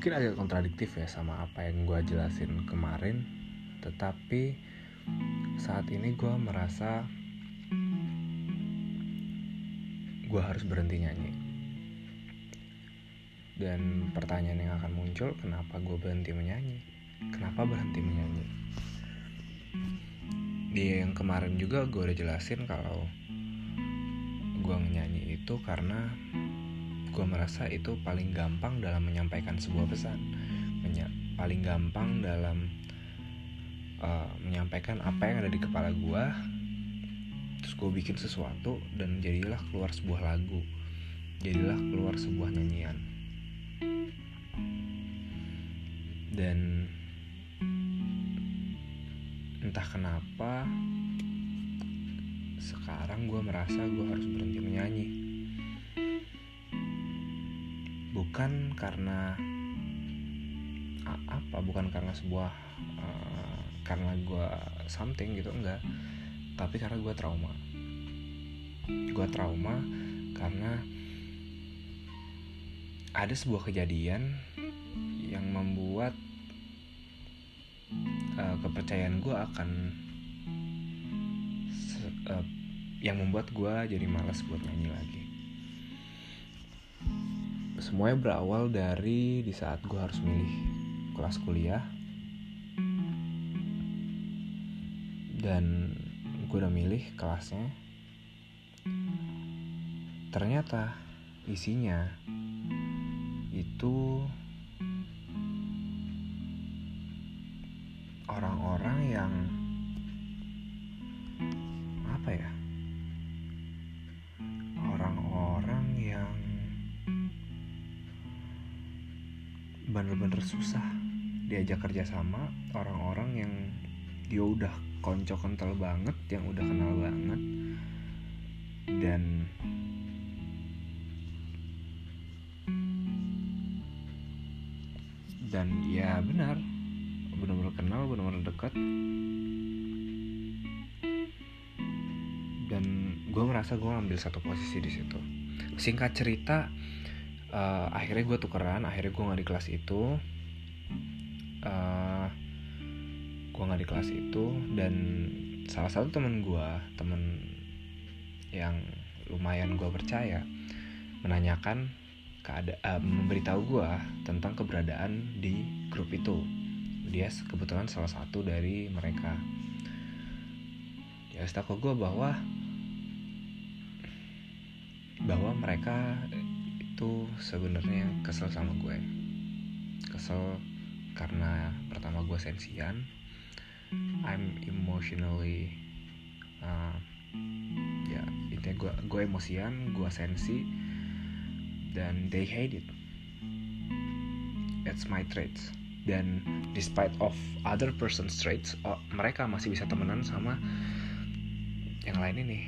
mungkin agak kontradiktif ya sama apa yang gue jelasin kemarin tetapi saat ini gue merasa gue harus berhenti nyanyi. Dan pertanyaan yang akan muncul kenapa gue berhenti menyanyi? Kenapa berhenti menyanyi? Di yang kemarin juga gue udah jelasin kalau gue nyanyi itu karena gue merasa itu paling gampang dalam menyampaikan sebuah pesan. Menya paling gampang dalam uh, menyampaikan apa yang ada di kepala gue terus gue bikin sesuatu dan jadilah keluar sebuah lagu. Jadilah keluar sebuah nyanyian. Dan entah kenapa sekarang gue merasa gue harus berhenti menyanyi bukan karena apa bukan karena sebuah uh, karena gue something gitu enggak. Tapi karena gue trauma. Gue trauma karena ada sebuah kejadian yang membuat uh, kepercayaan gue akan uh, yang membuat gue jadi malas buat nyanyi lagi semuanya berawal dari di saat gue harus milih kelas kuliah. Dan gue udah milih kelasnya. Ternyata isinya itu orang-orang yang apa ya bener-bener susah diajak kerja sama orang-orang yang dia udah konco kental banget yang udah kenal banget. Dan dan ya benar benar-benar kenal benar-benar dekat. Dan gue merasa gue ngambil satu posisi di situ. Singkat cerita uh, akhirnya gue tukeran akhirnya gue nggak di kelas itu. Uh, gue nggak di kelas itu dan salah satu temen gue temen yang lumayan gue percaya menanyakan keada uh, memberitahu gue tentang keberadaan di grup itu. Dia kebetulan salah satu dari mereka. Ya setahu gue bahwa bahwa mereka itu sebenarnya kesel sama gue. Kesel karena pertama gue sensian. I'm emotionally uh, ya intinya gue gue emosian gue sensi dan they hate it. It's my traits. Dan despite of other person's traits oh, mereka masih bisa temenan sama yang lain ini.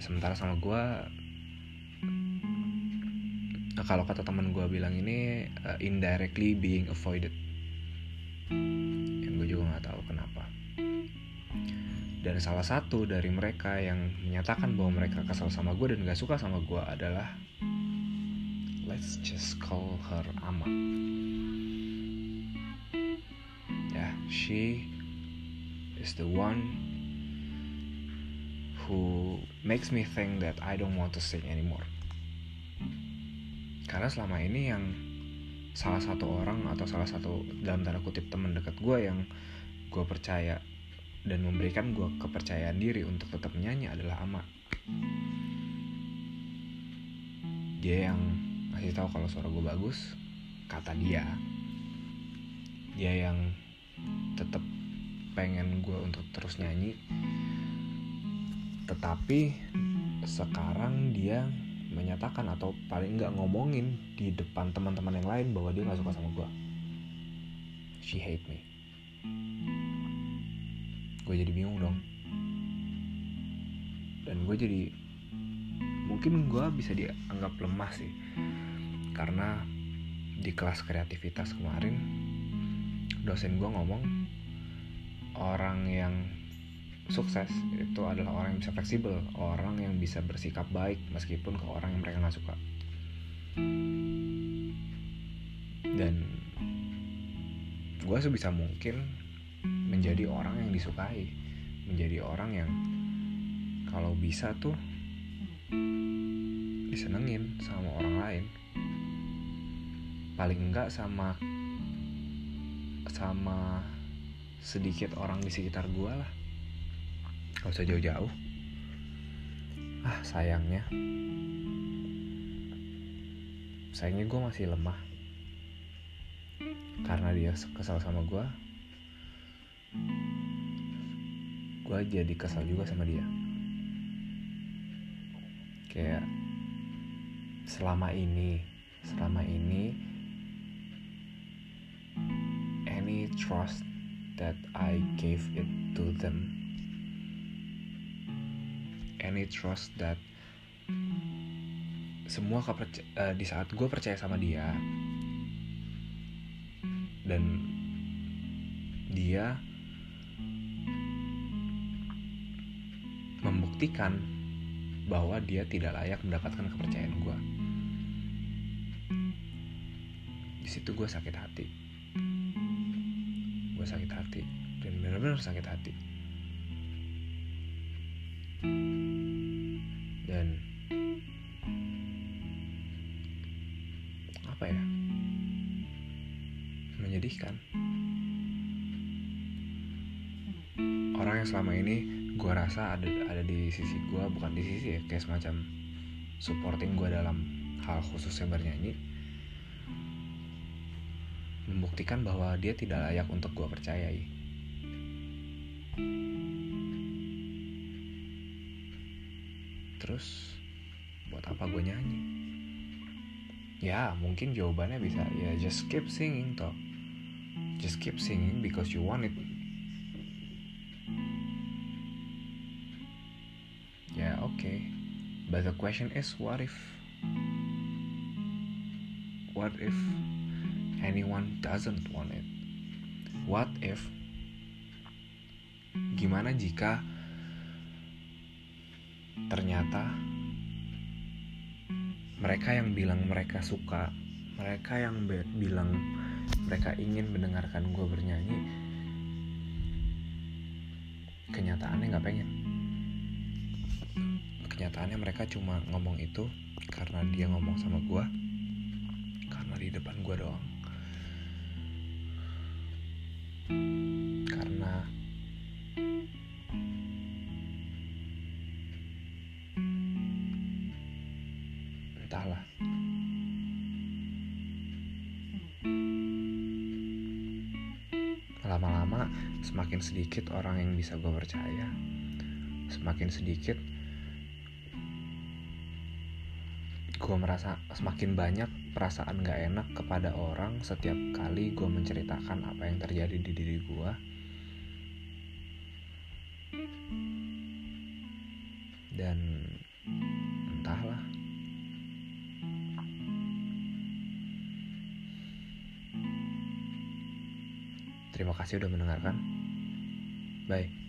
Sementara sama gue nah, kalau kata teman gue bilang ini uh, indirectly being avoided. Yang gue juga nggak tahu kenapa. Dan salah satu dari mereka yang menyatakan bahwa mereka kesal sama gue dan gak suka sama gue adalah let's just call her Ama. She is the one who makes me think that I don't want to sing anymore. Karena selama ini yang salah satu orang atau salah satu dalam tanda kutip teman dekat gue yang gue percaya dan memberikan gue kepercayaan diri untuk tetap menyanyi adalah Ama. Dia yang ngasih tahu kalau suara gue bagus, kata dia. Dia yang tetap pengen gue untuk terus nyanyi tetapi sekarang dia menyatakan atau paling nggak ngomongin di depan teman-teman yang lain bahwa dia nggak suka sama gue she hate me. Gue jadi bingung dong. Dan gue jadi mungkin gue bisa dianggap lemah sih. Karena di kelas kreativitas kemarin dosen gue ngomong orang yang sukses. Itu adalah orang yang bisa fleksibel orang yang bisa bersikap baik meskipun ke orang yang mereka nggak suka. Dan gue sebisa mungkin menjadi orang yang disukai menjadi orang yang kalau bisa tuh disenengin sama orang lain. Paling enggak sama sama sedikit orang di sekitar gue lah gak usah jauh-jauh. Ah sayangnya. Sayangnya gue masih lemah. Karena dia kesal sama gue gue jadi kesal juga sama dia. Kayak selama ini selama ini any trust that I gave it to them any trust that semua uh, di saat gue percaya sama dia dan dia membuktikan bahwa dia tidak layak mendapatkan kepercayaan gue. Di situ gue sakit hati gue sakit hati dan benar-benar sakit hati apa ya menyedihkan orang yang selama ini gue rasa ada ada di sisi gue bukan di sisi ya kayak semacam supporting gue dalam hal khususnya bernyanyi membuktikan bahwa dia tidak layak untuk gue percayai. Terus, buat apa gue nyanyi? Ya, mungkin jawabannya bisa, ya just keep singing toh. Just keep singing because you want it. Ya, oke. Okay. But the question is, what if? What if anyone doesn't want it? What if? Gimana jika ternyata mereka yang bilang mereka suka, mereka yang bilang mereka ingin mendengarkan gue bernyanyi, kenyataannya nggak pengen. Kenyataannya mereka cuma ngomong itu karena dia ngomong sama gue, karena di depan gue doang. Lama-lama semakin sedikit orang yang bisa gue percaya semakin sedikit gue merasa semakin banyak perasaan gak enak kepada orang setiap kali gue menceritakan apa yang terjadi di diri gue. Dan entahlah. Terima kasih udah mendengarkan. Bye.